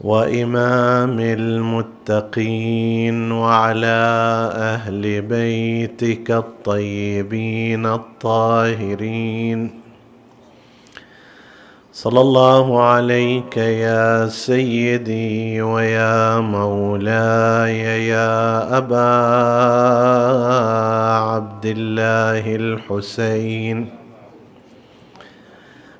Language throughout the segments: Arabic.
وإمام المتقين وعلى أهل بيتك الطيبين الطاهرين. صلى الله عليك يا سيدي ويا مولاي يا أبا عبد الله الحسين.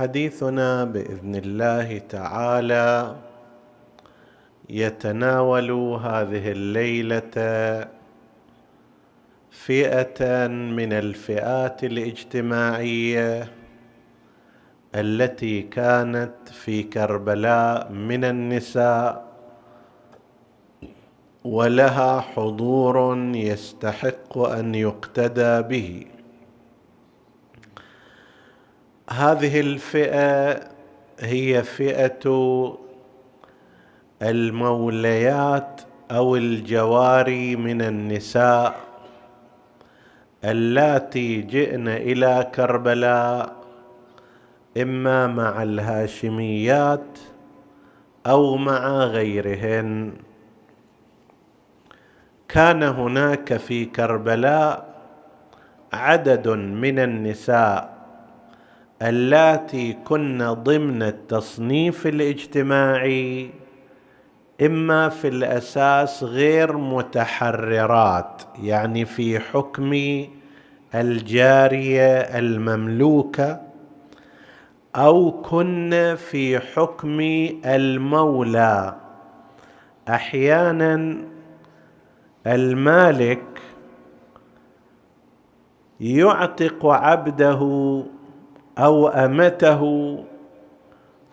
حديثنا بإذن الله تعالى. يتناول هذه الليلة فئة من الفئات الاجتماعية التي كانت في كربلاء من النساء ولها حضور يستحق أن يقتدى به. هذه الفئة هي فئة الموليات أو الجواري من النساء اللاتي جئن إلى كربلاء إما مع الهاشميات أو مع غيرهن. كان هناك في كربلاء عدد من النساء. اللاتي كن ضمن التصنيف الاجتماعي إما في الأساس غير متحررات يعني في حكم الجارية المملوكة أو كن في حكم المولى. أحيانا المالك يعتق عبده أو أمته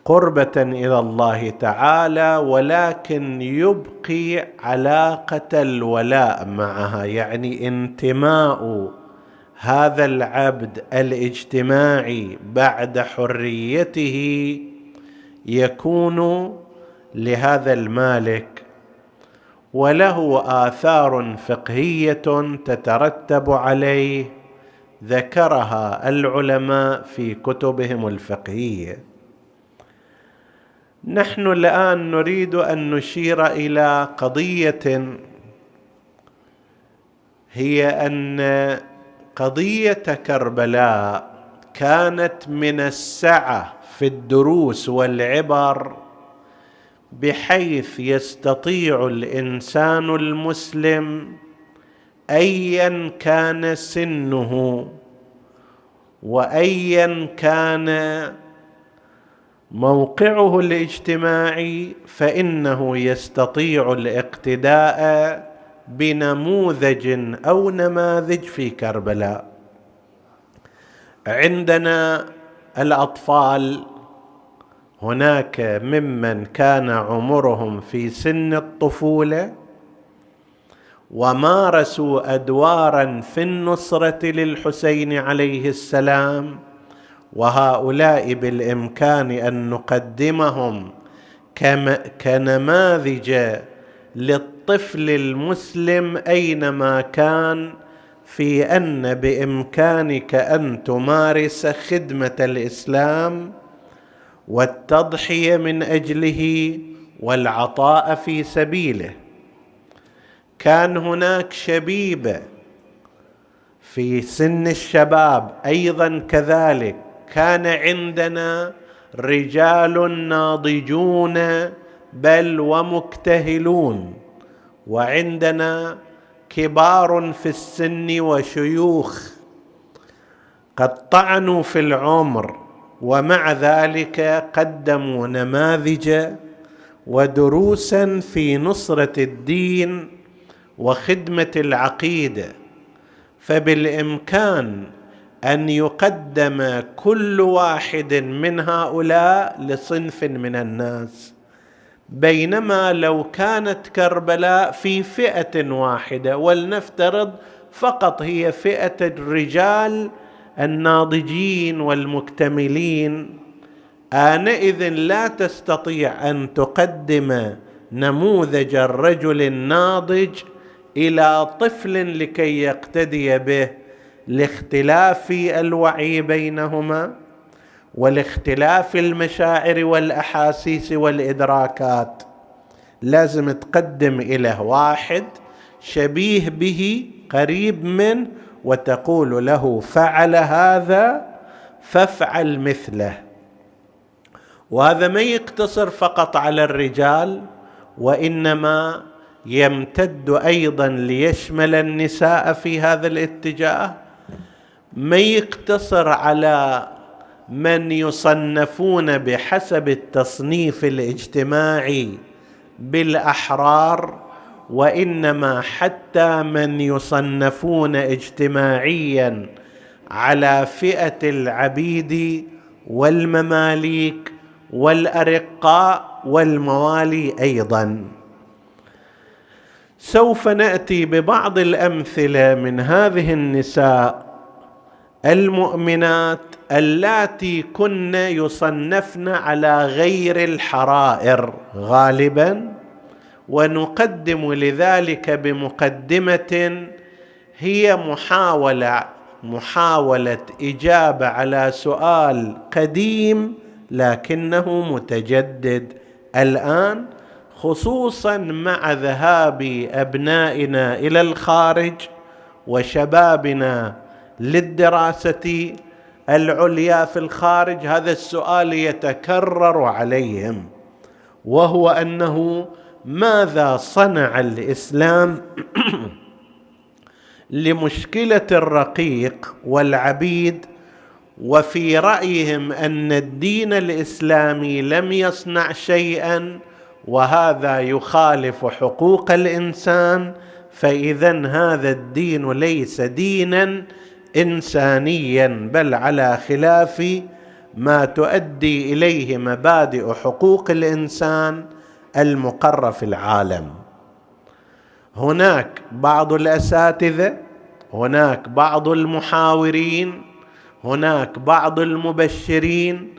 قربة إلى الله تعالى ولكن يبقي علاقة الولاء معها يعني انتماء هذا العبد الاجتماعي بعد حريته يكون لهذا المالك. وله آثار فقهية تترتب عليه. ذكرها العلماء في كتبهم الفقهية. نحن الآن نريد أن نشير إلى قضية هي أن قضية كربلاء كانت من السعة في الدروس والعبر بحيث يستطيع الإنسان المسلم ايا كان سنه وايا كان موقعه الاجتماعي فإنه يستطيع الاقتداء بنموذج أو نماذج في كربلاء. عندنا الأطفال هناك ممن كان عمرهم في سن الطفولة ومارسوا أدوارا في النصرة للحسين عليه السلام وهؤلاء بالإمكان أن نقدمهم كنماذج الطفل المسلم أينما كان في أن بإمكانك أن تمارس خدمة الإسلام والتضحية من أجله والعطاء في سبيله. كان هناك شبيبه في سن الشباب أيضا كذلك. كان عندنا رجال ناضجون بل ومكتهلون وعندنا كبار في السن وشيوخ قد طعنوا في العمر ومع ذلك قدموا نماذج ودروسا في نصرة الدين وخدمة العقيده فبالإمكان أن يقدم كل واحد من هؤلاء لصنف من الناس. بينما لو كانت كربلاء في فئة واحدة ولنفترض فقط هي فئة الرجال الناضجين والمكتملين آنئذ لا تستطيع أن تقدم نموذج الرجل الناضج إلى طفل لكي يقتدي به لاختلاف الوعي بينهما ولاختلاف المشاعر والأحاسيس والإدراكات. لازم تقدم اليه واحد شبيه به قريب منه وتقول له فعل هذا فافعل مثله. وهذا ما يقتصر فقط على الرجال وإنما يمتد أيضا ليشمل النساء في هذا الاتجاه؟ ما يقتصر على من يصنفون بحسب التصنيف الاجتماعي بالأحرار وإنما حتى من يصنفون اجتماعيا على فئة العبيد والمماليك والأرقاء والموالي أيضا. سوف نأتي ببعض الأمثلة من هذه النساء المؤمنات اللاتي كن يصنفن على غير الحرائر غالبا ونقدم لذلك بمقدمة هي محاولة محاولة إجابة على سؤال قديم لكنه متجدد. الآن خصوصا مع ذهاب أبنائنا إلى الخارج وشبابنا للدراسة العليا في الخارج هذا السؤال يتكرر عليهم وهو أنه ماذا صنع الإسلام لمشكلة الرقيق والعبيد؟ وفي رأيهم أن الدين الإسلامي لم يصنع شيئا وهذا يخالف حقوق الإنسان فاذا هذا الدين ليس دينا انسانيا بل على خلاف ما تؤدي إليه مبادئ حقوق الإنسان المقرة في العالم. هناك بعض الأساتذة هناك بعض المحاورين هناك بعض المبشرين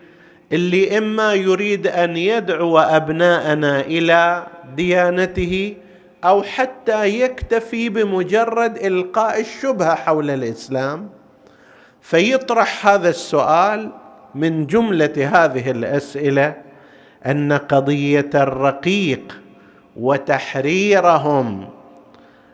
اللي إما يريد أن يدعو أبناءنا إلى ديانته أو حتى يكتفي بمجرد إلقاء الشبهة حول الإسلام فيطرح هذا السؤال من جملة هذه الأسئلة أن قضية الرقيق وتحريرهم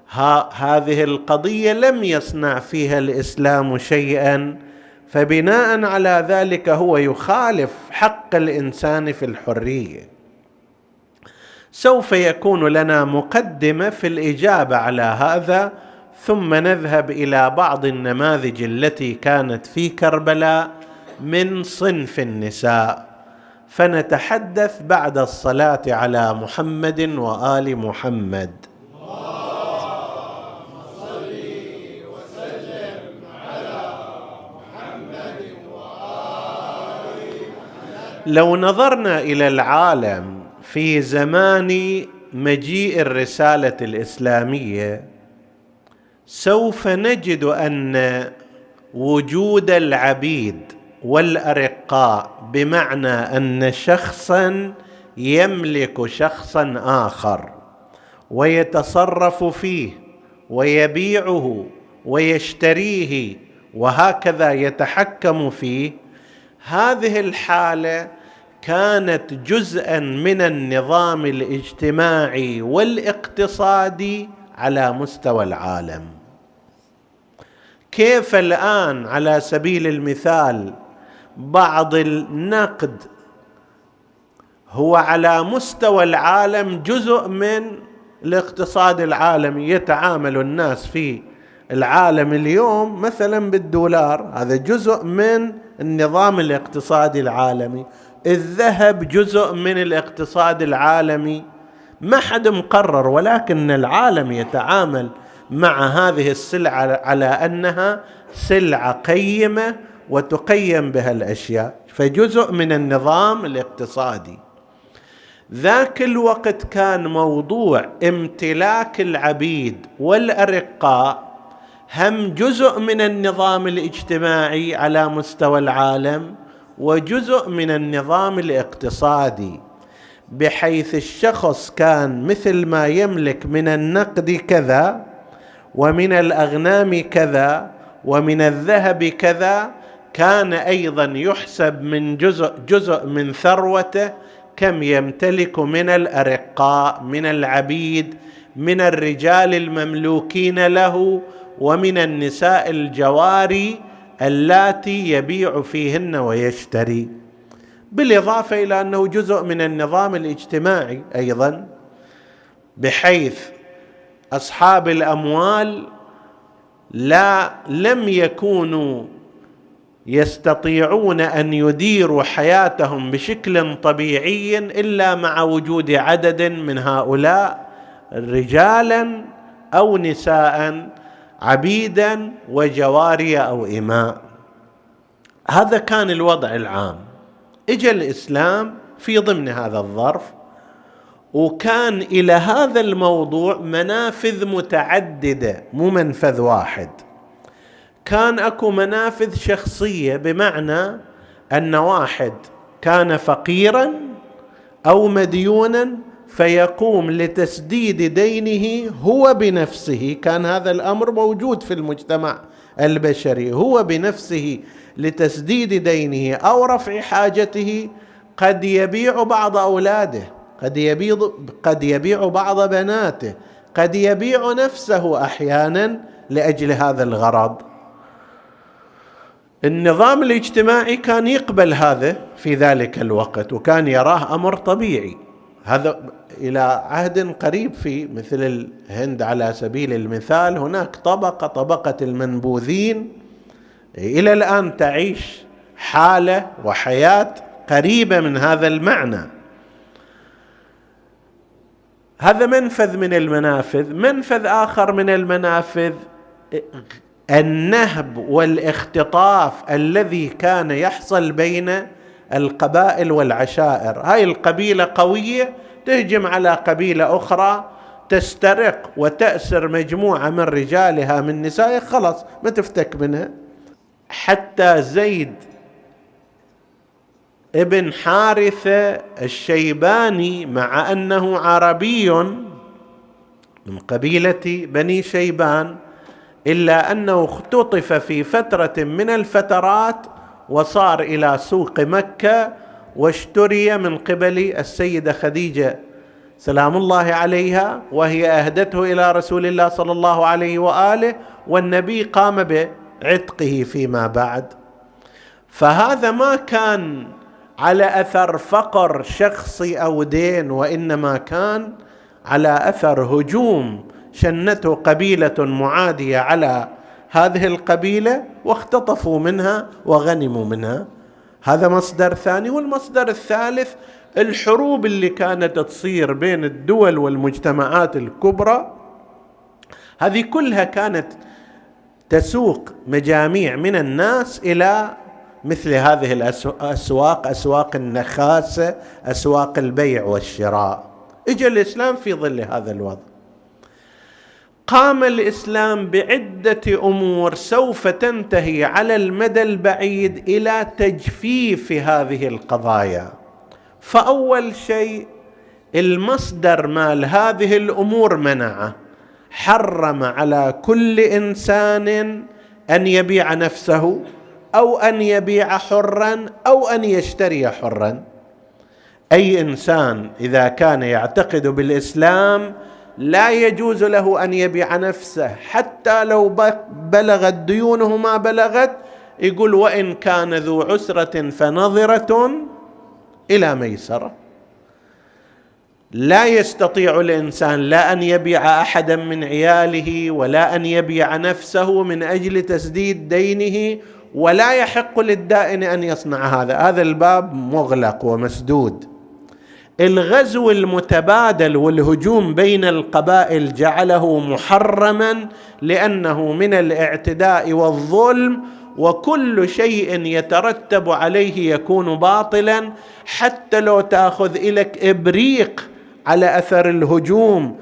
ها هذه القضية لم يصنع فيها الإسلام شيئا فبناء على ذلك هو يخالف حق الإنسان في الحرية. سوف يكون لنا مقدمة في الإجابة على هذا ثم نذهب إلى بعض النماذج التي كانت في كربلاء من صنف النساء. فنتحدث بعد الصلاة على محمد وآل محمد. لو نظرنا إلى العالم في زمان مجيء الرسالة الإسلامية سوف نجد أن وجود العبيد والأرقاء بمعنى أن شخصا يملك شخصا آخر ويتصرف فيه ويبيعه ويشتريه وهكذا يتحكم فيه هذه الحالة كانت جزءا من النظام الاجتماعي والاقتصادي على مستوى العالم. كيف الآن على سبيل المثال بعض النقد هو على مستوى العالم جزء من الاقتصاد العالمي يتعامل الناس في العالم اليوم مثلا بالدولار؟ هذا جزء من النظام الاقتصادي العالمي. الذهب جزء من الاقتصاد العالمي. ما حد مقرر ولكن العالم يتعامل مع هذه السلعة على أنها سلعة قيمة وتقيم بها الأشياء. فجزء من النظام الاقتصادي. ذاك الوقت كان موضوع امتلاك العبيد والأرقاء هم جزء من النظام الاجتماعي على مستوى العالم وجزء من النظام الاقتصادي بحيث الشخص كان مثل ما يملك من النقد كذا ومن الأغنام كذا ومن الذهب كذا كان أيضا يحسب من جزء جزء من ثروته كم يمتلك من الأرقاء من العبيد من الرجال المملوكين له ومن النساء الجواري اللاتي يبيع فيهن ويشتري. بالإضافة إلى أنه جزء من النظام الاجتماعي أيضا بحيث أصحاب الأموال لا لم يكونوا يستطيعون أن يديروا حياتهم بشكل طبيعي إلا مع وجود عدد من هؤلاء رجالا أو نساء عبيدا وجواري أو إماء. هذا كان الوضع العام. اجى الإسلام في ضمن هذا الظرف وكان إلى هذا الموضوع منافذ متعددة مو منفذ واحد. كان أكو منافذ شخصية بمعنى أن واحد كان فقيرا أو مديونا فيقوم لتسديد دينه هو بنفسه. كان هذا الأمر موجود في المجتمع البشري. هو بنفسه لتسديد دينه أو رفع حاجته. قد يبيع بعض أولاده قد يبيع قد يبيع بعض بناته قد يبيع نفسه أحيانا لأجل هذا الغرض. النظام الاجتماعي كان يقبل هذا في ذلك الوقت وكان يراه أمر طبيعي. هذا إلى عهد قريب في مثل الهند على سبيل المثال. هناك طبقة طبقة المنبوذين إلى الآن تعيش حالة وحياة قريبة من هذا المعنى. هذا منفذ من المنافذ. منفذ آخر من المنافذ النهب والاختطاف الذي كان يحصل بين القبائل والعشائر. هاي القبيلة قوية تهجم على قبيلة أخرى تسترق وتأسر مجموعة من رجالها من نسائها خلاص ما تفتك منها. حتى زيد ابن حارثة الشيباني مع أنه عربي من قبيلة بني شيبان إلا أنه اختطف في فترة من الفترات وصار إلى سوق مكة واشتري من قبل السيدة خديجة سلام الله عليها وهي أهدته إلى رسول الله صلى الله عليه وآله والنبي قام بعتقه فيما بعد. فهذا ما كان على أثر فقر شخصي أو دين وإنما كان على أثر هجوم شنته قبيلة معادية على هذه القبيلة واختطفوا منها وغنموا منها. هذا مصدر ثاني والمصدر الثالث الحروب اللي كانت تصير بين الدول والمجتمعات الكبرى. هذه كلها كانت تسوق مجاميع من الناس إلى مثل هذه الاسواق أسواق النخاسة أسواق البيع والشراء. اجى الإسلام في ظل هذا الوضع. قام الإسلام بعدة أمور سوف تنتهي على المدى البعيد إلى تجفيف هذه القضايا. فأول شيء المصدر مال هذه الأمور منعه. حرم على كل إنسان أن يبيع نفسه أو أن يبيع حرا أو أن يشتري حرا. أي إنسان إذا كان يعتقد بالإسلام لا يجوز له أن يبيع نفسه. حتى لو بلغت ديونه ما بلغت يقول وإن كان ذو عسرة فنظرة إلى ميسره لا يستطيع الإنسان لا أن يبيع أحدا من عياله ولا أن يبيع نفسه من أجل تسديد دينه ولا يحق للدائن أن يصنع هذا. هذا الباب مغلق ومسدود. الغزو المتبادل والهجوم بين القبائل جعله محرما لأنه من الاعتداء والظلم وكل شيء يترتب عليه يكون باطلا حتى لو تأخذ الك إبريق على أثر الهجوم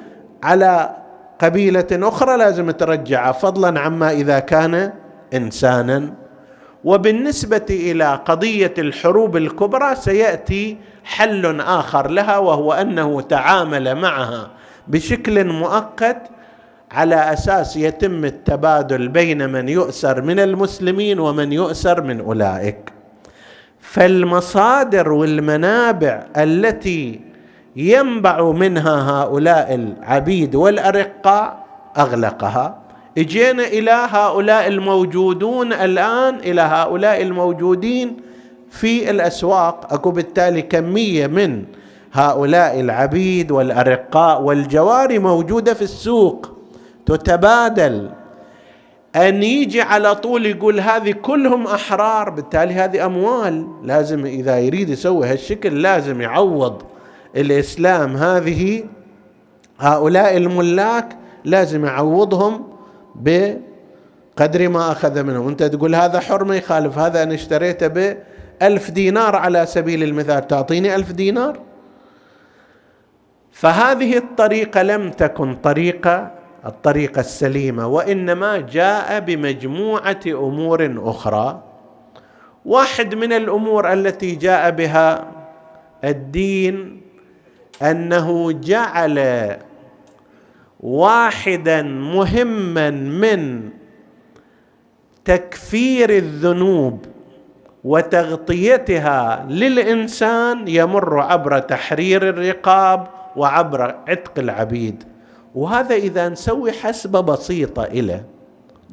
على قبيلة أخرى لازم ترجعه فضلا عما إذا كان انسانا. وبالنسبة إلى قضية الحروب الكبرى سيأتي حل آخر لها وهو أنه تعامل معها بشكل مؤقت على أساس يتم التبادل بين من يؤسر من المسلمين ومن يؤسر من أولئك. فالمصادر والمنابع التي ينبع منها هؤلاء العبيد والأرقاء أغلقها. اجينا إلى هؤلاء الموجودون الآن إلى هؤلاء الموجودين في الأسواق. أكو بالتالي كمية من هؤلاء العبيد والأرقاء والجواري موجودة في السوق. تتبادل. أن يجي على طول يقول هذه كلهم أحرار بالتالي هذه أموال. لازم إذا يريد يسوي هالشكل لازم يعوض الإسلام. هذه هؤلاء الملاك لازم يعوضهم بقدر ما أخذ منهم. أنت تقول هذا حر ما يخالف هذا أنا اشتريته بألف دينار على سبيل المثال. تعطيني ألف دينار؟ فهذه الطريقة لم تكن طريقة الطريقة السليمة وإنما جاء بمجموعة أمور أخرى. واحد من الأمور التي جاء بها الدين أنه جعل واحدا مهما من تكفير الذنوب وتغطيتها للإنسان يمر عبر تحرير الرقاب وعبر عتق العبيد. وهذا إذا نسوي حسبة بسيطة إلى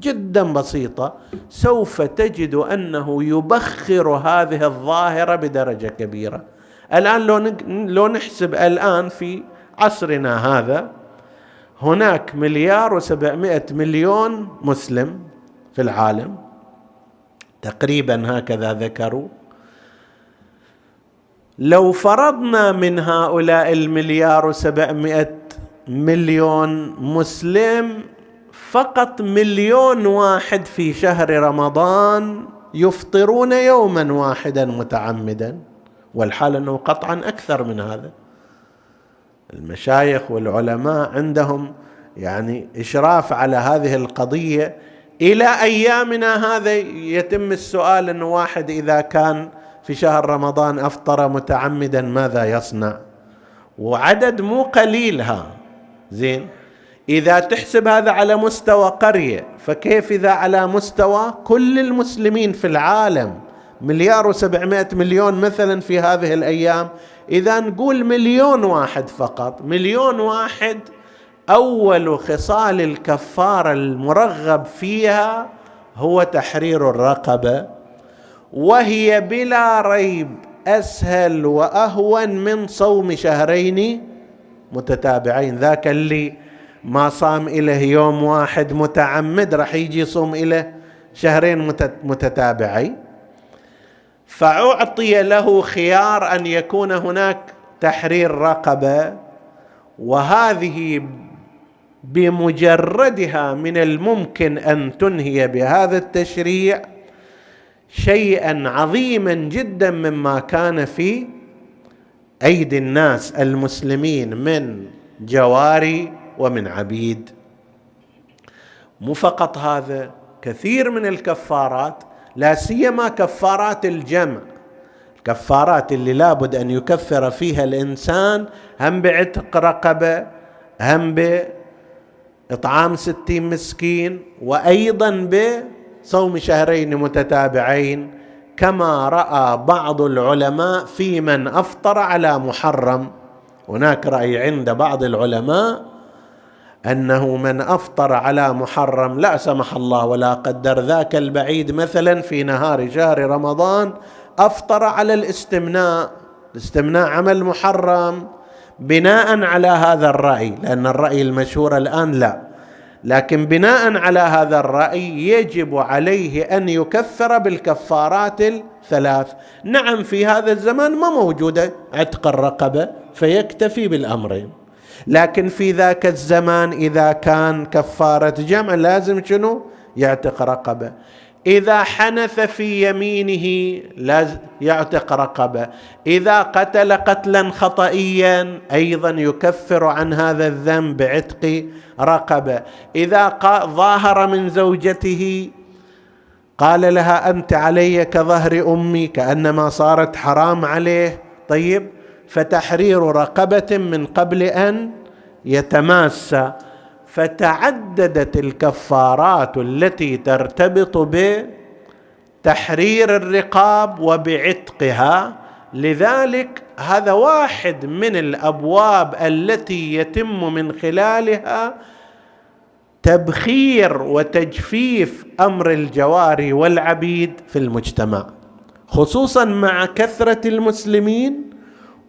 جدا بسيطة سوف تجد أنه يبخر هذه الظاهرة بدرجة كبيرة. الآن لو لو نحسب الآن في عصرنا هذا هناك مليار وسبعمائة مليون مسلم في العالم. تقريبا هكذا ذكروا. لو فرضنا من هؤلاء المليار وسبعمائة مليون مسلم فقط مليون واحد في شهر رمضان يفطرون يوما واحدا متعمدا والحال أنه قطعا أكثر من هذا. المشايخ والعلماء عندهم يعني إشراف على هذه القضية. إلى أيامنا هذا يتم السؤال انه واحد إذا كان في شهر رمضان أفطر متعمدا ماذا يصنع؟ وعدد مو قليل ها. زين؟ إذا تحسب هذا على مستوى قرية فكيف إذا على مستوى كل المسلمين في العالم؟ مليار وسبعمائة مليون مثلا في هذه الأيام. إذا نقول مليون واحد فقط. مليون واحد أول خصال الكفارة المرغب فيها هو تحرير الرقبة وهي بلا ريب أسهل وأهون من صوم شهرين متتابعين. ذاك اللي ما صام إله يوم واحد متعمد راح يجي يصوم إله شهرين متتابعين فأعطي له خيار أن يكون هناك تحرير رقبة وهذه بمجردها من الممكن أن تنهي بهذا التشريع شيئا عظيما جدا مما كان في أيدي الناس المسلمين من جواري ومن عبيد. مو فقط هذا كثير من الكفارات لا سيما كفارات الجمع. الكفارات اللي لابد أن يكفر فيها الإنسان هم بعتق رقبة هم بإطعام ستين مسكين وأيضا بصوم شهرين متتابعين. كما رأى بعض العلماء في من أفطر على محرم. هناك رأي عند بعض العلماء أنه من أفطر على محرم لا سمح الله ولا قدر ذاك البعيد. مثلا في نهار شهر رمضان أفطر على الاستمناء. الاستمناء عمل محرم بناء على هذا الرأي. لأن الرأي المشهور الآن لا. لكن بناء على هذا الرأي يجب عليه أن يكفر بالكفارات الثلاث. نعم في هذا الزمان ما موجودة عتق الرقبة فيكتفي بالأمرين. لكن في ذاك الزمان إذا كان كفارة جمع لازم شنو؟ يعتق رقبة. إذا حنث في يمينه لازم يعتق رقبة. إذا قتل قتلا خطئيا أيضا يكفر عن هذا الذنب بعتق رقبة. إذا ظاهر من زوجته قال لها أنت علي كظهر أمي كأنما صارت حرام عليه. طيب فتحرير رقبة من قبل أن يتماسى فتعددت الكفارات التي ترتبط بتحرير الرقاب وبعتقها. لذلك هذا واحد من الأبواب التي يتم من خلالها تبخير وتجفيف أمر الجواري والعبيد في المجتمع خصوصا مع كثرة المسلمين.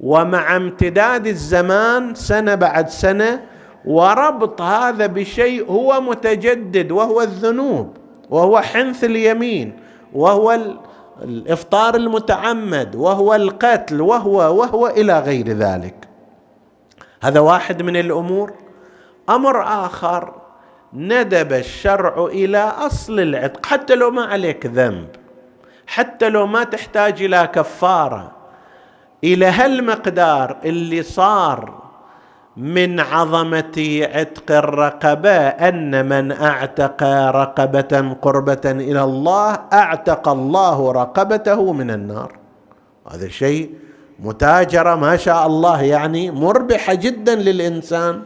ومع امتداد الزمان سنة بعد سنة وربط هذا بشيء هو متجدد وهو الذنوب وهو حنث اليمين وهو الإفطار المتعمد وهو القتل وهو وهو إلى غير ذلك. هذا واحد من الأمور. أمر آخر ندب الشرع إلى أصل العتق حتى لو ما عليك ذنب حتى لو ما تحتاج إلى كفارة. إلى هالمقدار اللي صار من عظمة عتق الرقبة أن من أعتق رقبة قربة إلى الله أعتق الله رقبته من النار. هذا شيء متاجره ما شاء الله يعني مربحه جدا للإنسان.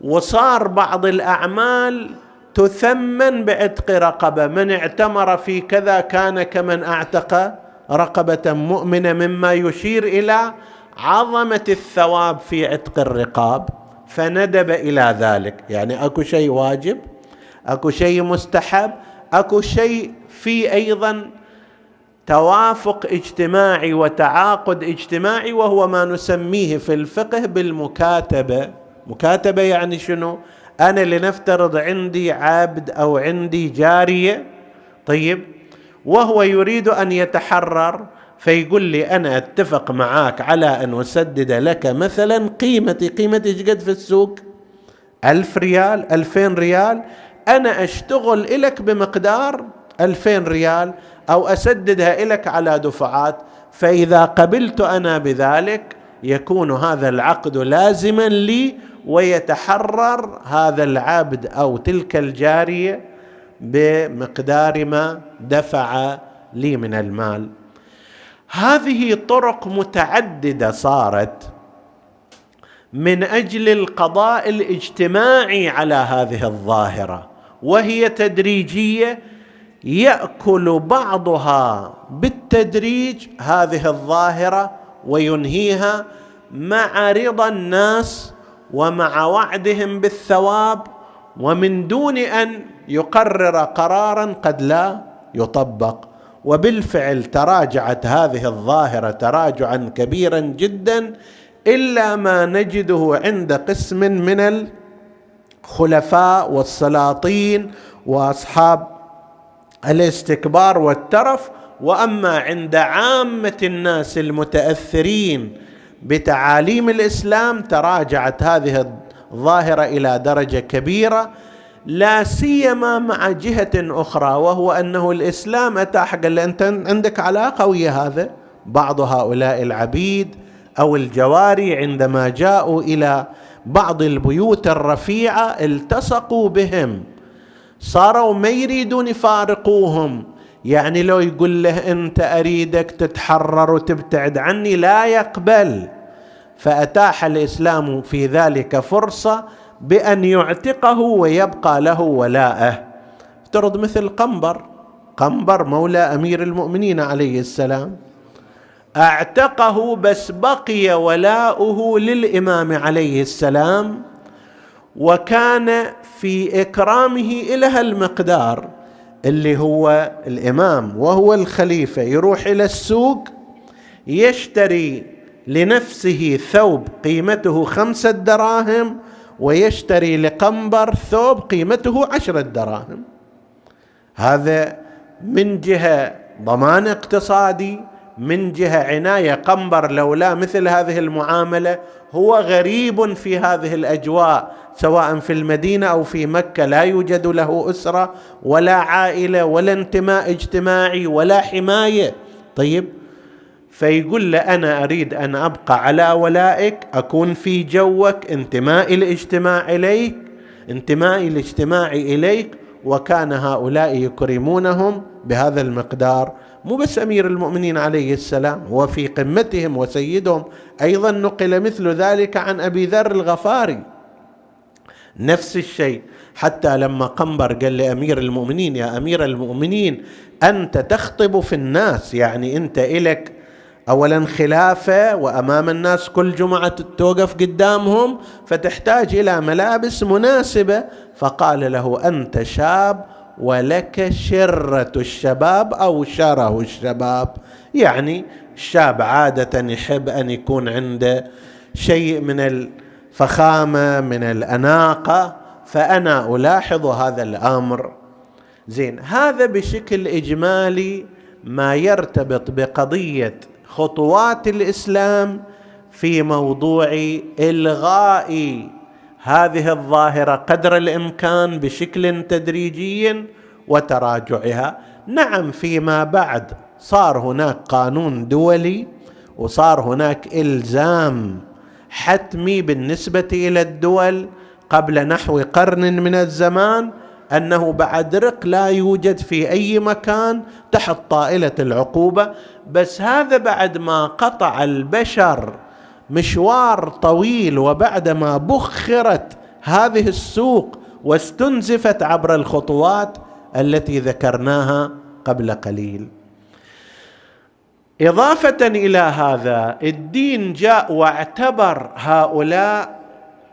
وصار بعض الأعمال تثمن بعتق رقبة من اعتمر في كذا كان كمن أعتق رقبة مؤمنة مما يشير إلى عظمة الثواب في عتق الرقاب فندب إلى ذلك. يعني أكو شيء واجب أكو شيء مستحب أكو شيء في أيضا توافق اجتماعي وتعاقد اجتماعي وهو ما نسميه في الفقه بالمكاتبة. مكاتبة يعني شنو؟ أنا لنفترض عندي عبد أو عندي جارية طيب وهو يريد أن يتحرر فيقول لي أنا أتفق معاك على أن أسدد لك مثلا قيمتي قيمتي قد في السوق؟ ألف ريال ألفين ريال. أنا أشتغل لك بمقدار ألفين ريال أو أسددها لك على دفعات. فإذا قبلت أنا بذلك يكون هذا العقد لازما لي ويتحرر هذا العبد أو تلك الجارية بمقدار ما دفع لي من المال. هذه طرق متعددة صارت من أجل القضاء الاجتماعي على هذه الظاهرة وهي تدريجية يأكل بعضها بالتدريج هذه الظاهرة وينهيها مع رضا الناس ومع وعدهم بالثواب ومن دون أن يقرر قرارا قد لا يطبق. وبالفعل تراجعت هذه الظاهرة تراجعا كبيرا جدا إلا ما نجده عند قسم من الخلفاء والسلاطين وأصحاب الاستكبار والترف. وأما عند عامة الناس المتأثرين بتعاليم الإسلام تراجعت هذه الظاهرة إلى درجة كبيرة. لا سيما مع جهة أخرى وهو أنه الإسلام أتاح قال أنت عندك علاقة ويا هذا بعض هؤلاء العبيد أو الجواري عندما جاءوا إلى بعض البيوت الرفيعة التصقوا بهم. صاروا ما يريدون يفارقوهم. يعني لو يقول له أنت أريدك تتحرر وتبتعد عني لا يقبل. فأتاح الإسلام في ذلك فرصة بأن يعتقه ويبقى له ولاءه. افترض مثل قنبر. قنبر مولى أمير المؤمنين عليه السلام. أعتقه بس بقي ولاؤه للإمام عليه السلام. وكان في إكرامه إلى هالمقدار اللي هو الإمام وهو الخليفة. يروح إلى السوق يشتري لنفسه ثوب قيمته خمسة دراهم ويشتري لقنبر ثوب قيمته عشره دراهم هذا من جهة ضمان اقتصادي من جهة عناية قنبر لولا مثل هذه المعاملة هو غريب في هذه الأجواء سواء في المدينة أو في مكة لا يوجد له أسرة ولا عائلة ولا انتماء اجتماعي ولا حماية. طيب فيقول له أنا أريد أن أبقى على ولائك أكون في جوك انتمائي الاجتماع إليك انتمائي الاجتماعي إليك. وكان هؤلاء يكرمونهم بهذا المقدار. مو بس أمير المؤمنين عليه السلام هو في قمتهم وسيدهم. أيضا نقل مثل ذلك عن أبي ذر الغفاري. نفس الشيء حتى لما قنبر قال لأمير المؤمنين يا أمير المؤمنين أنت تخطب في الناس يعني أنت إلك اولا خلافة وأمام الناس كل جمعة توقف قدامهم فتحتاج إلى ملابس مناسبة. فقال له أنت شاب ولك شرة الشباب أو شره الشباب. يعني الشاب عادة يحب أن يكون عنده شيء من الفخامة من الأناقة. فأنا ألاحظ هذا الأمر. زين هذا بشكل إجمالي ما يرتبط بقضية خطوات الإسلام في موضوع إلغاء هذه الظاهرة قدر الإمكان بشكل تدريجي وتراجعها. نعم فيما بعد صار هناك قانون دولي وصار هناك إلزام حتمي بالنسبة إلى الدول قبل نحو قرن من الزمان أنه بعد رق لا يوجد في أي مكان تحت طائلة العقوبة. بس هذا بعد ما قطع البشر مشوار طويل وبعدما بخرت هذه السوق واستنزفت عبر الخطوات التي ذكرناها قبل قليل. إضافة إلى هذا الدين جاء واعتبر هؤلاء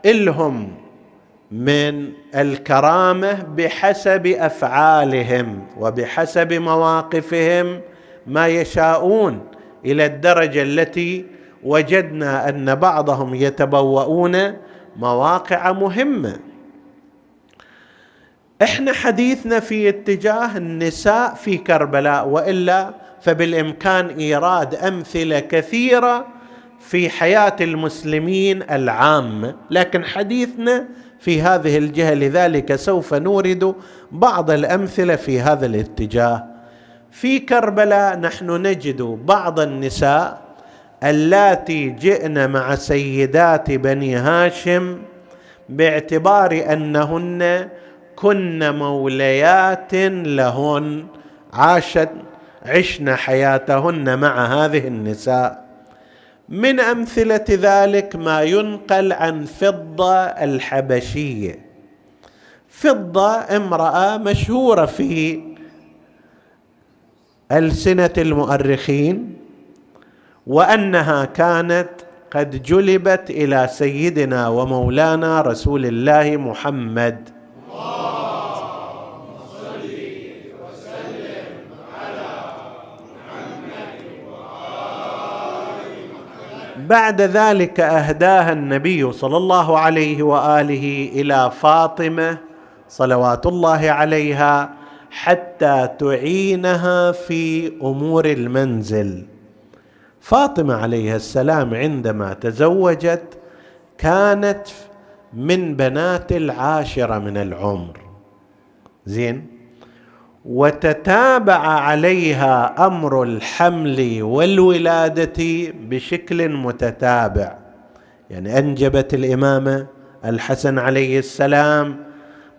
إلهم. من الكرامة بحسب أفعالهم وبحسب مواقفهم ما يشاءون إلى الدرجة التي وجدنا أن بعضهم يتبوؤون مواقع مهمة. إحنا حديثنا في اتجاه النساء في كربلاء وإلا فبالإمكان إيراد أمثلة كثيرة في حياة المسلمين العامة. لكن حديثنا في هذه الجهة لذلك سوف نورد بعض الأمثلة في هذا الاتجاه. في كربلاء نحن نجد بعض النساء اللاتي جئن مع سيدات بني هاشم باعتبار أنهن كن موليات لهن عاشت عشن حياتهن مع هذه النساء. من أمثلة ذلك ما ينقل عن فضة الحبشية. فضة امرأة مشهورة في ألسنة المؤرخين وأنها كانت قد جلبت إلى سيدنا ومولانا رسول الله محمد. بعد ذلك أهداها النبي صلى الله عليه وآله إلى فاطمة صلوات الله عليها حتى تعينها في أمور المنزل. فاطمة عليها السلام عندما تزوجت كانت من بنات العاشرة من العمر. زين؟ وتتابع عليها أمر الحمل والولادة بشكل متتابع. يعني أنجبت الإمامة الحسن عليه السلام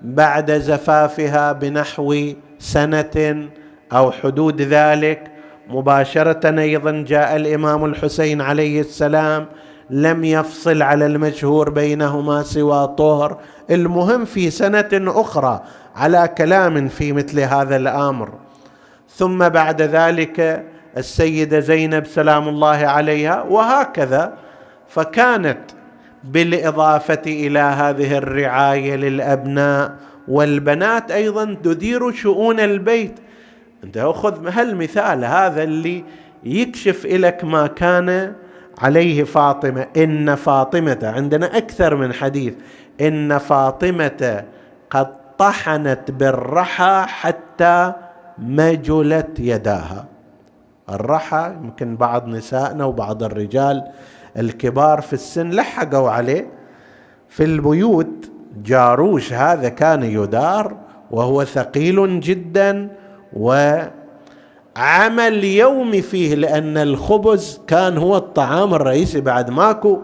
بعد زفافها بنحو سنة أو حدود ذلك. مباشرة أيضا جاء الإمام الحسين عليه السلام لم يفصل على المشهور بينهما سوى طهر. المهم في سنة أخرى على كلام في مثل هذا الأمر. ثم بعد ذلك السيدة زينب سلام الله عليها وهكذا فكانت بالإضافة إلى هذه الرعاية للأبناء والبنات أيضا تدير شؤون البيت. أنت خذ هالمثال هذا اللي يكشف لك ما كان عليه فاطمة. إن فاطمة عندنا أكثر من حديث. إن فاطمة قد طحنت بالرحى حتى مجلت يداها. الرحى يمكن بعض نسائنا وبعض الرجال الكبار في السن لحقوا عليه. في البيوت جاروش هذا كان يدار وهو ثقيل جدا وعمل يومي فيه لأن الخبز كان هو الطعام الرئيسي بعد ماكو.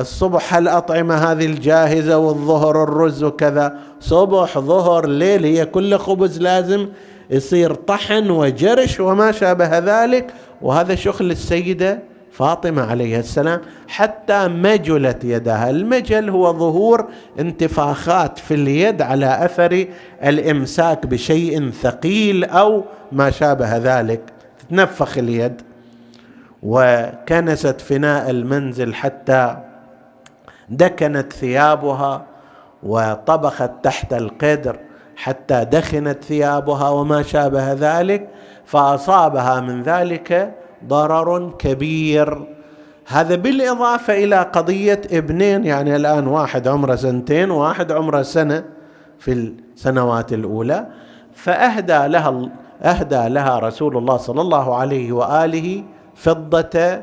الصبح الأطعمة هذه الجاهزة والظهر الرز وكذا صبح ظهر ليل هي كل خبز لازم يصير طحن وجرش وما شابه ذلك. وهذا شغل السيدة فاطمة عليه السلام. حتى مجلت يدها. المجل هو ظهور انتفاخات في اليد على أثر الإمساك بشيء ثقيل أو ما شابه ذلك. تتنفخ اليد. وكنست فناء المنزل حتى دكنت ثيابها وطبخت تحت القدر حتى دخنت ثيابها وما شابه ذلك فأصابها من ذلك ضرر كبير. هذا بالإضافة إلى قضية ابنين يعني الآن واحد عمره سنتين وواحد عمره سنة في السنوات الأولى. فأهدى لها أهدى لها رسول الله صلى الله عليه وآله فضة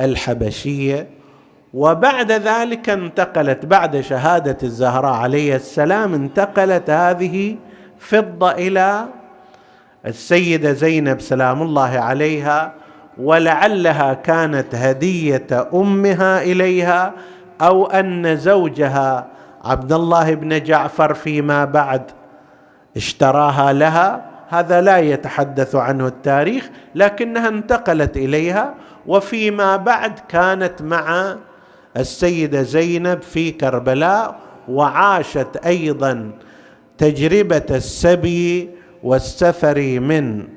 الحبشية. وبعد ذلك انتقلت بعد شهادة الزهراء عليه السلام انتقلت هذه فضة إلى السيدة زينب سلام الله عليها ولعلها كانت هدية أمها إليها أو أن زوجها عبد الله بن جعفر فيما بعد اشتراها لها. هذا لا يتحدث عنه التاريخ لكنها انتقلت إليها وفيما بعد كانت مع السيدة زينب في كربلاء وعاشت أيضا تجربة السبي والسفر من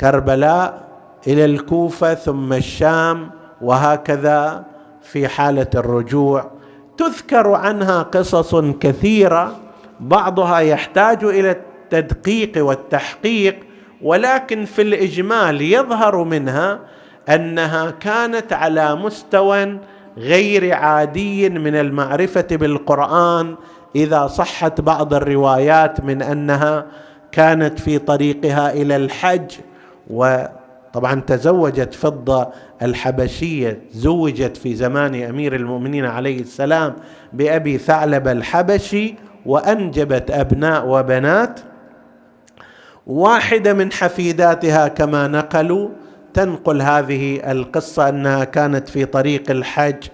كربلاء إلى الكوفة ثم الشام وهكذا في حالة الرجوع. تذكر عنها قصص كثيرة بعضها يحتاج إلى التدقيق والتحقيق ولكن في الإجمال يظهر منها أنها كانت على مستوى غير عادي من المعرفة بالقرآن إذا صحت بعض الروايات من أنها كانت في طريقها إلى الحج وطبعا تزوجت فضة الحبشية زوجت في زمان أمير المؤمنين عليه السلام بأبي ثعلب الحبشي وأنجبت أبناء وبنات. واحدة من حفيداتها كما نقلوا تنقل هذه القصة أنها كانت في طريق الحج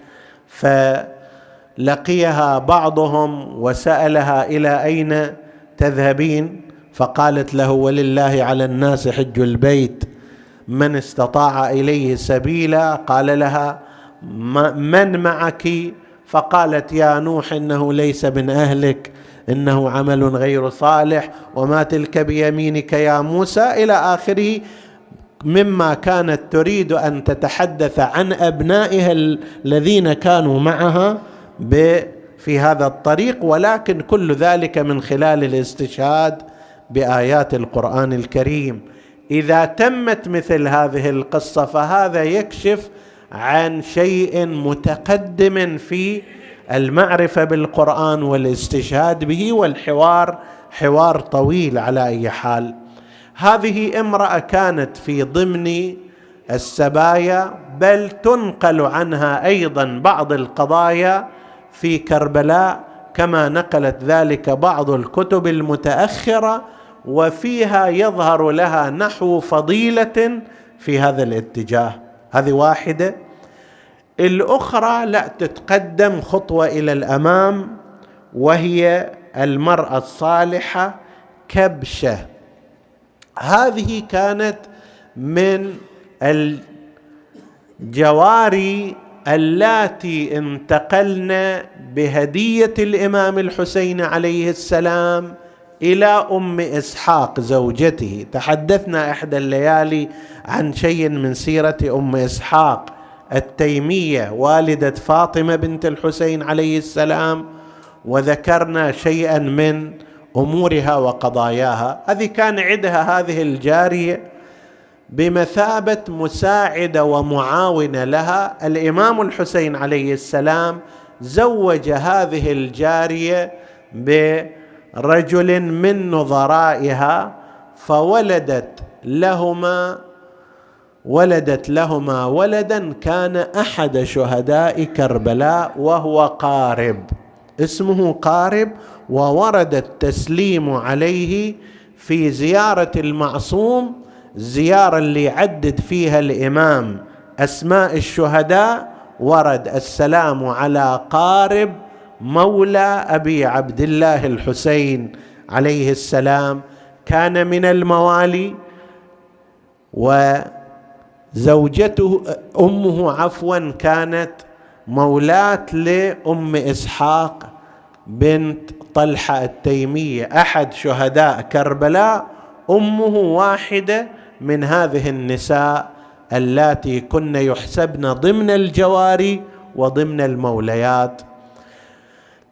فلقيها بعضهم وسألها إلى أين تذهبين؟ فقالت له ولله على الناس حج البيت من استطاع إليه سبيلا؟ قال لها من معك؟ فقالت يا نوح إنه ليس من أهلك إنه عمل غير صالح وما تلك بيمينك يا موسى إلى آخره. مما كانت تريد أن تتحدث عن أبنائها الذين كانوا معها في هذا الطريق ولكن كل ذلك من خلال الاستشهاد بآيات القرآن الكريم. إذا تمت مثل هذه القصة فهذا يكشف عن شيء متقدم في المعرفة بالقرآن والاستشهاد به والحوار حوار طويل على أي حال. هذه امرأة كانت في ضمن السبايا بل تنقل عنها أيضا بعض القضايا في كربلاء كما نقلت ذلك بعض الكتب المتأخرة وفيها يظهر لها نحو فضيلة في هذا الاتجاه. هذه واحدة. الأخرى لا تتقدم خطوة إلى الأمام وهي المرأة الصالحة كبشة. هذه كانت من الجواري اللاتي انتقلن بهدية الإمام الحسين عليه السلام إلى أم إسحاق زوجته. تحدثنا إحدى الليالي عن شيء من سيرة أم إسحاق التيمية والدة فاطمة بنت الحسين عليه السلام وذكرنا شيئا من أمورها وقضاياها. هذه كان عندها هذه الجارية بمثابة مساعدة ومعاونة لها. الإمام الحسين عليه السلام زوج هذه الجارية برجل من نظرائها فولدت لهما ولدت لهما ولدا كان أحد شهداء كربلاء وهو قارب. اسمه قارب وورد التسليم عليه في زيارة المعصوم الزياره اللي يعدد فيها الإمام أسماء الشهداء ورد السلام على قارب مولى أبي عبد الله الحسين عليه السلام. كان من الموالي وزوجته أمه عفوا كانت مولاة لأم إسحاق بنت طلحة التيمية أحد شهداء كربلاء أمه واحدة من هذه النساء اللاتي كن يحسبن ضمن الجواري وضمن الموليات.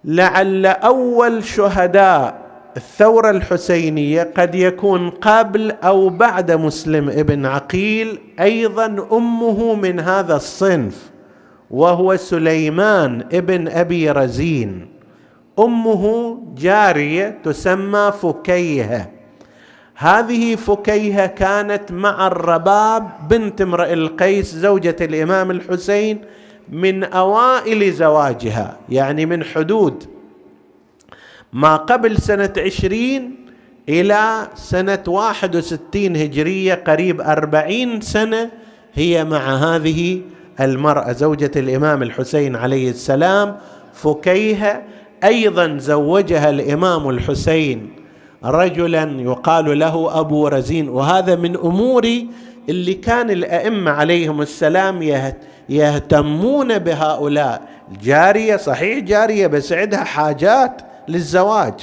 لعل أول شهداء الثورة الحسينية قد يكون قبل أو بعد مسلم ابن عقيل أيضا أمه من هذا الصنف وهو سليمان ابن أبي رزين. أمه جارية تسمى فكيهة. هذه فكيهة كانت مع الرباب بنت امرئ القيس زوجة الإمام الحسين من أوائل زواجها يعني من حدود. ما قبل سنة عشرين إلى سنة واحد وستين هجرية قريب أربعين سنة هي مع هذه المرأة زوجة الإمام الحسين عليه السلام فكيهة أيضا زوجها الإمام الحسين رجلا يقال له أبو رزين وهذا من أمور اللي كان الأئمة عليهم السلام يهتمون بهؤلاء. الجاريه صحيح جارية بس عندها حاجات للزواج.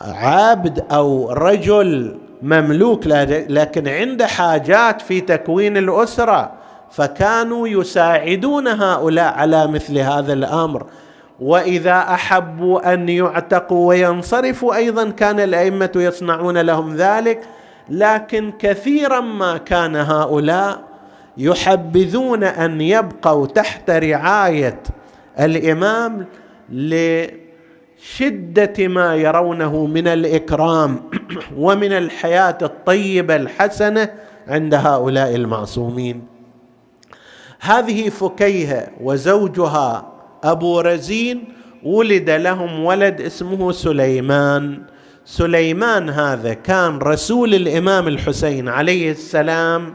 عبد أو رجل مملوك لكن عنده حاجات في تكوين الأسرة فكانوا يساعدون هؤلاء على مثل هذا الأمر. وإذا احبوا أن يعتقوا وينصرفوا أيضا كان الأئمة يصنعون لهم ذلك. لكن كثيرا ما كان هؤلاء يحبذون أن يبقوا تحت رعاية الإمام لشدة ما يرونه من الإكرام ومن الحياة الطيبة الحسنة عند هؤلاء المعصومين. هذه فكيهة وزوجها أبو رزين ولد لهم ولد اسمه سليمان. سليمان هذا كان رسول الإمام الحسين عليه السلام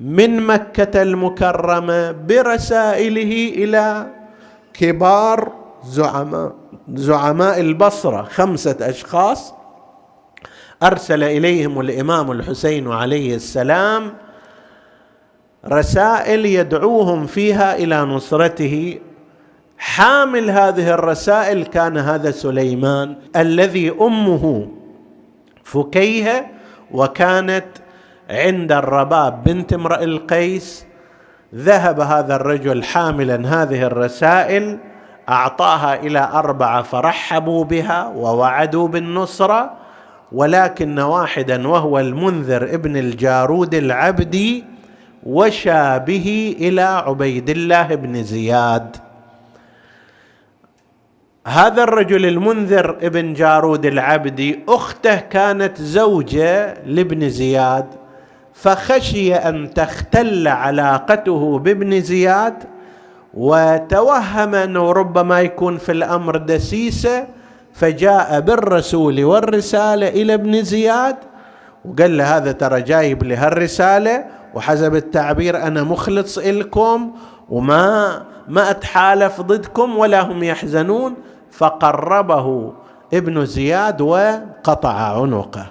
من مكة المكرمة برسائله إلى كبار زعماء زعماء البصرة خمسة أشخاص أرسل إليهم الإمام الحسين عليه السلام رسائل يدعوهم فيها إلى نصرته. حامل هذه الرسائل كان هذا سليمان الذي أمه فكيهة وكانت عند الرباب بنت امرئ القيس. ذهب هذا الرجل حاملا هذه الرسائل أعطاها إلى أربعة فرحبوا بها ووعدوا بالنصرة ولكن واحدا وهو المنذر ابن الجارود العبدي وشى به إلى عبيد الله بن زياد. هذا الرجل المنذر ابن جارود العبدي أخته كانت زوجة لابن زياد فخشي أن تختل علاقته بابن زياد وتوهم أنه ربما يكون في الأمر دسيسة فجاء بالرسول والرسالة إلى ابن زياد وقال له هذا ترى جايب لي هالرساله وحسب التعبير أنا مخلص إلكم وما ما أتحالف ضدكم ولا هم يحزنون فقربه ابن زياد وقطع عنقه.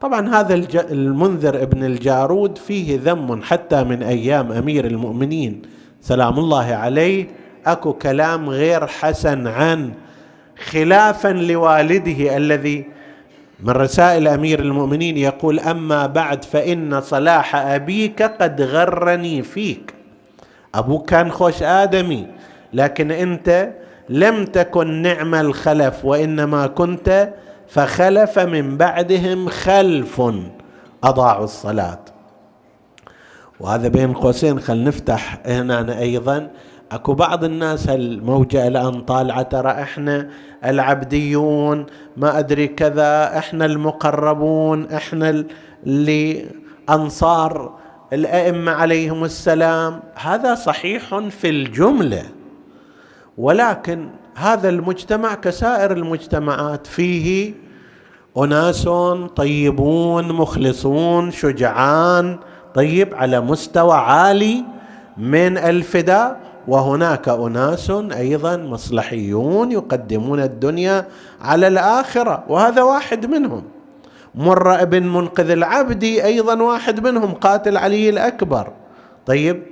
طبعا هذا المنذر ابن الجارود فيه ذم حتى من أيام أمير المؤمنين. سلام الله عليه. أكو كلام غير حسن عن خلافا لوالده الذي من رسائل أمير المؤمنين يقول أما بعد فإن صلاح أبيك قد غرني فيك. أبوك كان خوش آدمي لكن أنت لم تكن نعم الخلف وإنما كنت فخلف من بعدهم خلف أضاعوا الصلاة. وهذا بين قوسين خل نفتح هنا أيضا. اكو بعض الناس هالموجة الان طالعة ترى إحنا العبديون ما ادري كذا إحنا المقربون إحنا اللي انصار الأئمة عليهم السلام. هذا صحيح في الجملة ولكن هذا المجتمع كسائر المجتمعات فيه اناس طيبون مخلصون شجعان طيب على مستوى عالي من الفداء. وهناك أناس أيضا مصلحيون يقدمون الدنيا على الآخرة وهذا واحد منهم. مر ابن منقذ العبدي أيضا واحد منهم قاتل علي الأكبر. طيب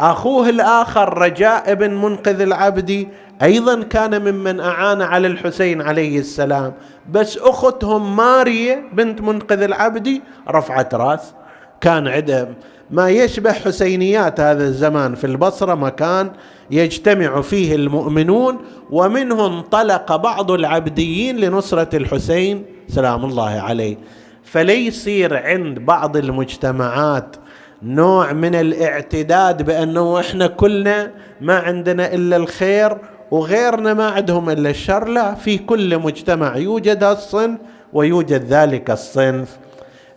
أخوه الآخر رجاء ابن منقذ العبدي أيضا كان ممن أعان على الحسين عليه السلام. بس أختهم ماريه بنت منقذ العبدي رفعت رأس. كان عندهم ما يشبه حسينيات هذا الزمان في البصرة مكان يجتمع فيه المؤمنون ومنه انطلق بعض العبديين لنصرة الحسين سلام الله عليه. فليصير عند بعض المجتمعات نوع من الاعتداد بأنه إحنا كلنا ما عندنا إلا الخير وغيرنا ما عندهم إلا الشر. لا في كل مجتمع يوجد الصنف ويوجد ذلك الصنف.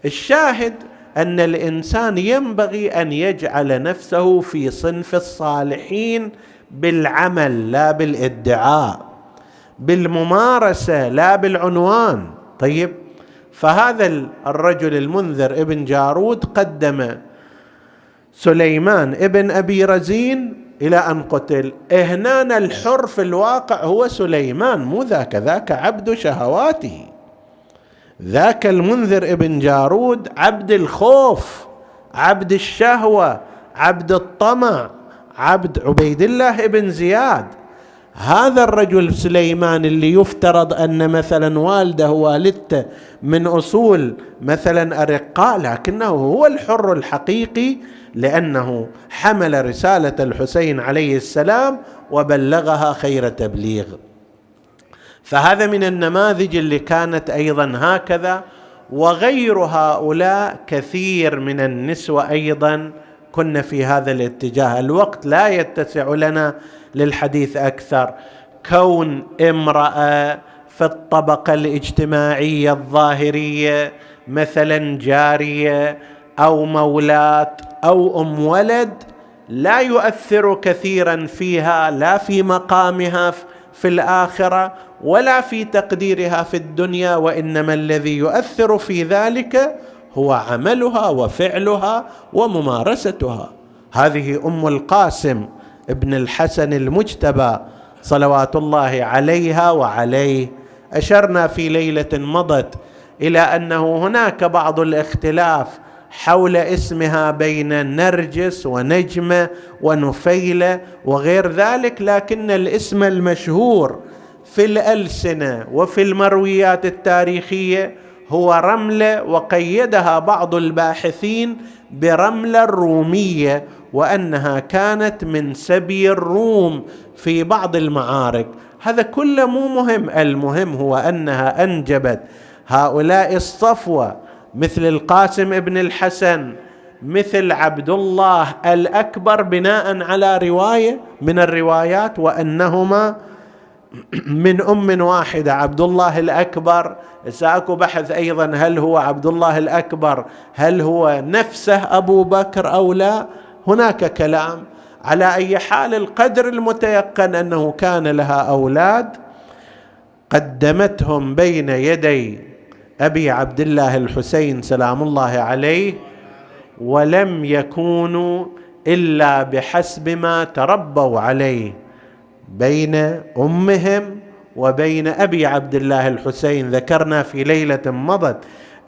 الشاهد أن الإنسان ينبغي أن يجعل نفسه في صنف الصالحين بالعمل لا بالإدعاء بالممارسة لا بالعنوان. طيب فهذا الرجل المنذر ابن جارود قدم سليمان ابن أبي رزين إلى أن قتل. هنا الحر في الواقع هو سليمان مو ذاك ذاك عبد شهواته. ذاك المنذر ابن جارود عبد الخوف عبد الشهوة عبد الطمع عبد عبيد الله ابن زياد. هذا الرجل سليمان اللي يفترض أن مثلا والده والدته من أصول مثلا أرقاء لكنه هو الحر الحقيقي لأنه حمل رسالة الحسين عليه السلام وبلغها خير تبليغ. فهذا من النماذج اللي كانت أيضا هكذا وغير هؤلاء كثير من النسوة أيضا كن في هذا الاتجاه. الوقت لا يتسع لنا للحديث أكثر. كون امرأة في الطبقة الاجتماعية الظاهرية مثلا جارية أو مولاه أو أم ولد لا يؤثر كثيرا فيها لا في مقامها في الآخرة. ولا في تقديرها في الدنيا وإنما الذي يؤثر في ذلك هو عملها وفعلها وممارستها. هذه أم القاسم ابن الحسن المجتبى صلوات الله عليها وعليه. أشرنا في ليلة مضت إلى أنه هناك بعض الاختلاف حول اسمها بين نرجس ونجمه ونفيلة وغير ذلك لكن الاسم المشهور في الألسنة وفي المرويات التاريخية هو رملة وقيدها بعض الباحثين برملة الرومية وأنها كانت من سبي الروم في بعض المعارك. هذا كله مو مهم المهم هو أنها أنجبت. هؤلاء الصفوة مثل القاسم ابن الحسن مثل عبد الله الأكبر بناء على رواية من الروايات وأنهما من أم واحدة عبد الله الاكبر ساكو بحث أيضا هل هو عبد الله الأكبر هل هو نفسه أبو بكر أو لا؟ هناك كلام. على أي حال القدر المتيقن أنه كان لها أولاد قدمتهم بين يدي أبي عبد الله الحسين سلام الله عليه ولم يكونوا إلا بحسب ما تربوا عليه. بين أمهم وبين أبي عبد الله الحسين. ذكرنا في ليلة مضت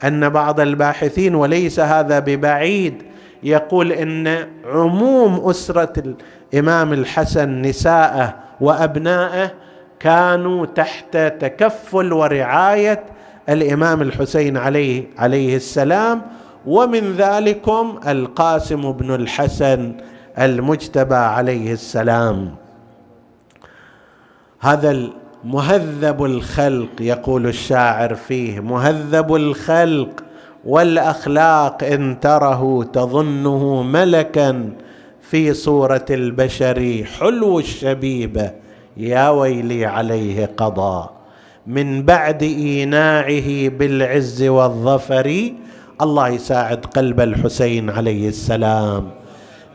أن بعض الباحثين وليس هذا ببعيد يقول إن عموم أسرة الإمام الحسن نساءه وأبنائه كانوا تحت تكفل ورعاية الإمام الحسين عليه عليه السلام. ومن ذلكم القاسم بن الحسن المجتبى عليه السلام. هذا مهذب الخلق يقول الشاعر فيه مهذب الخلق والأخلاق إن تره تظنه ملكا في صورة البشر حلو الشبيبه يا ويلي عليه قضى من بعد إيناعه بالعز والظفر الله يساعد قلب الحسين عليه السلام.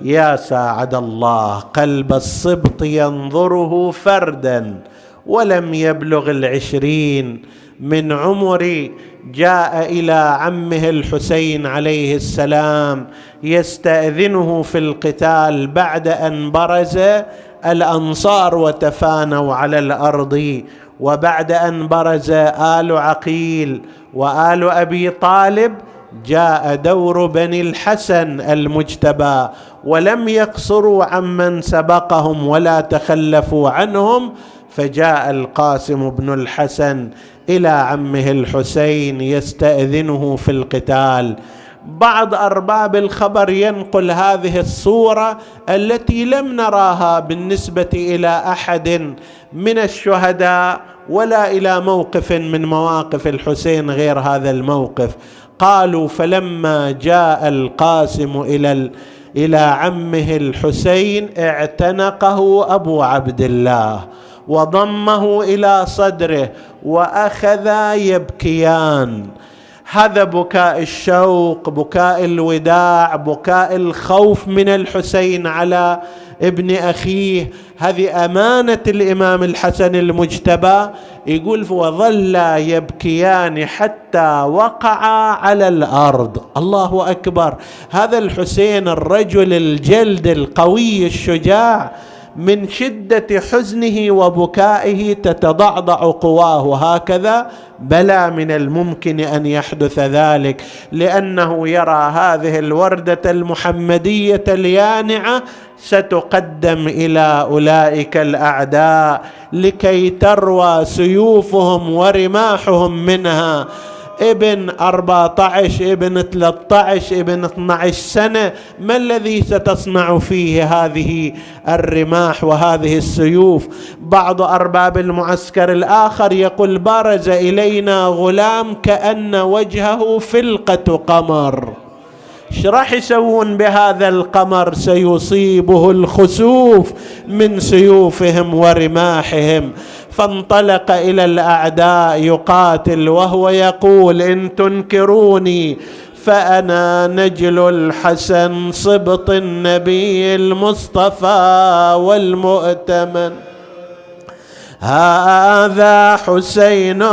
يا ساعد الله قلب الصبط ينظره فردا ولم يبلغ العشرين. من عمري جاء إلى عمه الحسين عليه السلام يستأذنه في القتال بعد أن برز الأنصار وتفانوا على الأرض. وبعد أن برز آل عقيل وآل أبي طالب جاء دور بني الحسن المجتبى ولم يقصروا عمن سبقهم ولا تخلفوا عنهم فجاء القاسم بن الحسن إلى عمه الحسين يستأذنه في القتال. بعض أرباب الخبر ينقل هذه الصورة التي لم نراها بالنسبة إلى أحد من الشهداء ولا إلى موقف من مواقف الحسين غير هذا الموقف. قالوا فلما جاء القاسم إلى إلى عمه الحسين اعتنقه أبو عبد الله وضمه إلى صدره وأخذا يبكيان. هذا بكاء الشوق بكاء الوداع بكاء الخوف من الحسين على ابن أخيه. هذه أمانة الإمام الحسن المجتبى. يقول وظلا يبكيان حتى وقعا على الأرض. الله أكبر. هذا الحسين الرجل الجلد القوي الشجاع. من شدة حزنه وبكائه تتضعضع قواه هكذا بلى من الممكن أن يحدث ذلك لأنه يرى هذه الوردة المحمدية اليانعة ستقدم إلى أولئك الأعداء لكي تروى سيوفهم ورماحهم منها. ابن 14 ابن 13 ابن 12 سنة ما الذي ستصنع فيه هذه الرماح وهذه السيوف؟ بعض أرباب المعسكر الآخر يقول برز إلينا غلام كأن وجهه فلقة قمر. إيش راح يسوون بهذا القمر؟ سيصيبه الخسوف من سيوفهم ورماحهم. فانطلق إلى الأعداء يقاتل وهو يقول إن تنكروني فأنا نجل الحسن صبط النبي المصطفى والمؤتمن. هذا حسين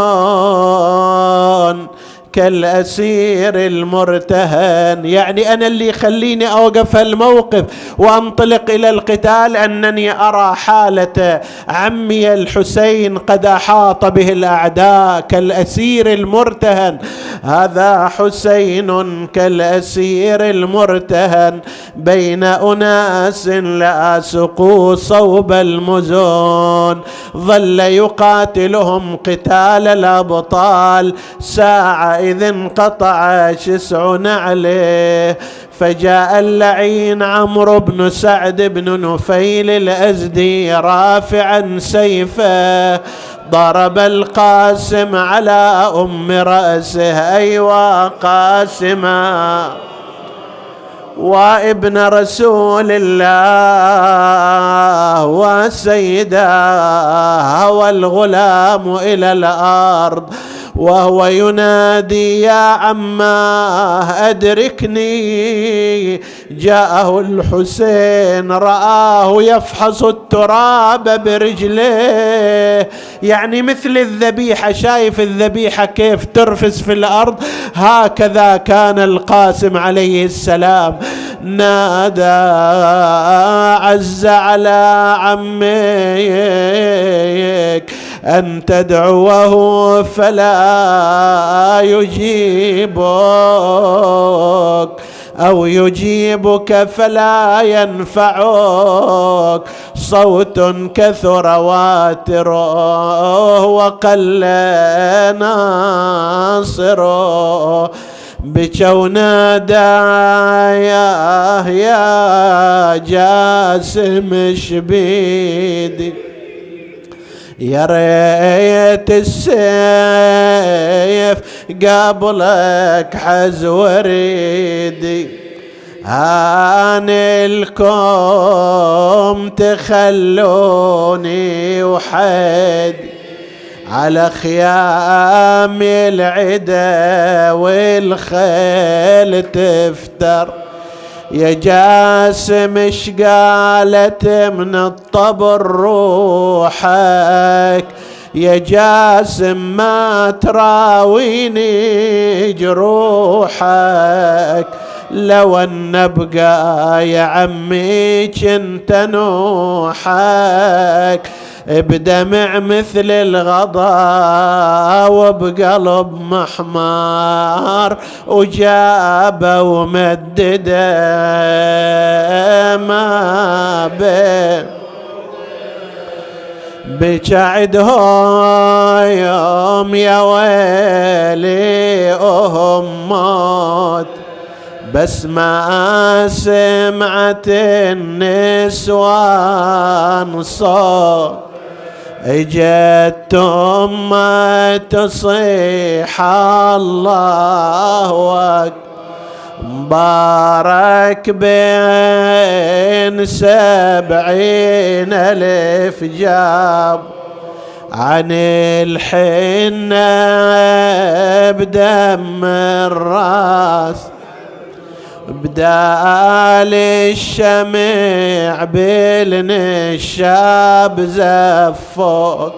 كالأسير المرتهن. يعني أنا اللي يخليني أوقف الموقف وأنطلق إلى القتال أنني أرى حالة عمي الحسين قد أحاط به الأعداء كالأسير المرتهن. هذا حسين كالأسير المرتهن. بين أناس لا سقوا صوب المزون. ظل يقاتلهم قتال الأبطال. ساعة إذ انقطع شسع نعله فجاء اللعين عمرو بن سعد بن نفيل الأزدي رافعا سيفه ضرب القاسم على أم رأسه أيوا قاسما وابن رسول الله وسيدا والغلام إلى الأرض وهو ينادي يا عماه أدركني. جاءه الحسين رآه يفحص التراب برجليه يعني مثل الذبيحة شايف الذبيحة كيف ترفس في الأرض؟ هكذا كان القاسم عليه السلام. نادى عز على عميك. أن تدعوه فلا يجيبك أو يجيبك فلا ينفعك. صوت كثر واتر وقل ناصر. بكوا نادى يا جاسم شبيدي. يا ريت السيف قبلك حز وريدي. عن الكوم تخلوني وحدي على خيام العدا والخيل تفتر. يا جاسم اش قالت من الطبر روحك؟ يا جاسم ما تراويني جروحك. لو أن بقى يا عمي كنت نوحك. بدمع مثل الغضا وبقلب محمار وجابه ومدده ما بين بجعدهم يوم يا ويلي أهم موت بس ما سمعت النسوان صوت. اجت ما تصيح الله مبارك بين سبعين ألف جاب. عن الحنة بدم الرأس. بدال الشمع بالنشاب زفوك.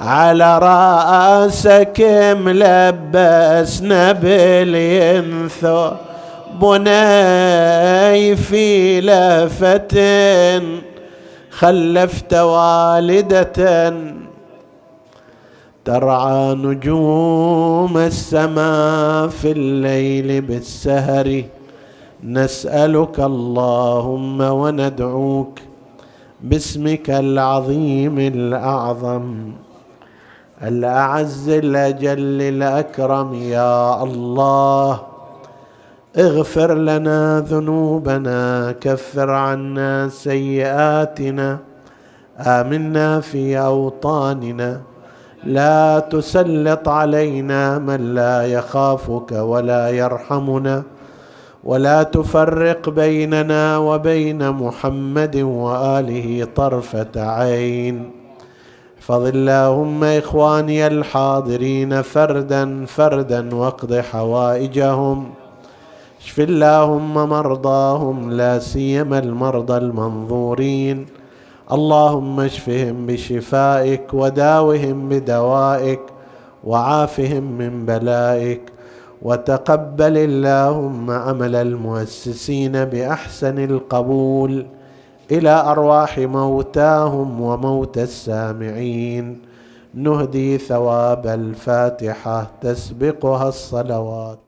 على رأسك ملبسنا بالينثو بني في لفة خلفت والدة ترعى نجوم السماء في الليل بالسهر. نسألك اللهم وندعوك باسمك العظيم الأعظم الأعز الأجل الأكرم يا الله. اغفر لنا ذنوبنا كفر عنا سيئاتنا آمنا في أوطاننا. لا تسلط علينا من لا يخافك ولا يرحمنا. ولا تفرق بيننا وبين محمد وآله طرفة عين. احفظ اللهم إخواني الحاضرين فردا فردا واقض حوائجهم. اشف اللهم مرضاهم لا سيما المرضى المنظورين. اللهم اشفهم بشفائك وداوهم بدوائك وعافهم من بلائك. وتقبل اللهم عمل المؤسسين بأحسن القبول إلى أرواح موتاهم وموتى السامعين. نهدي ثواب الفاتحة تسبقها الصلوات.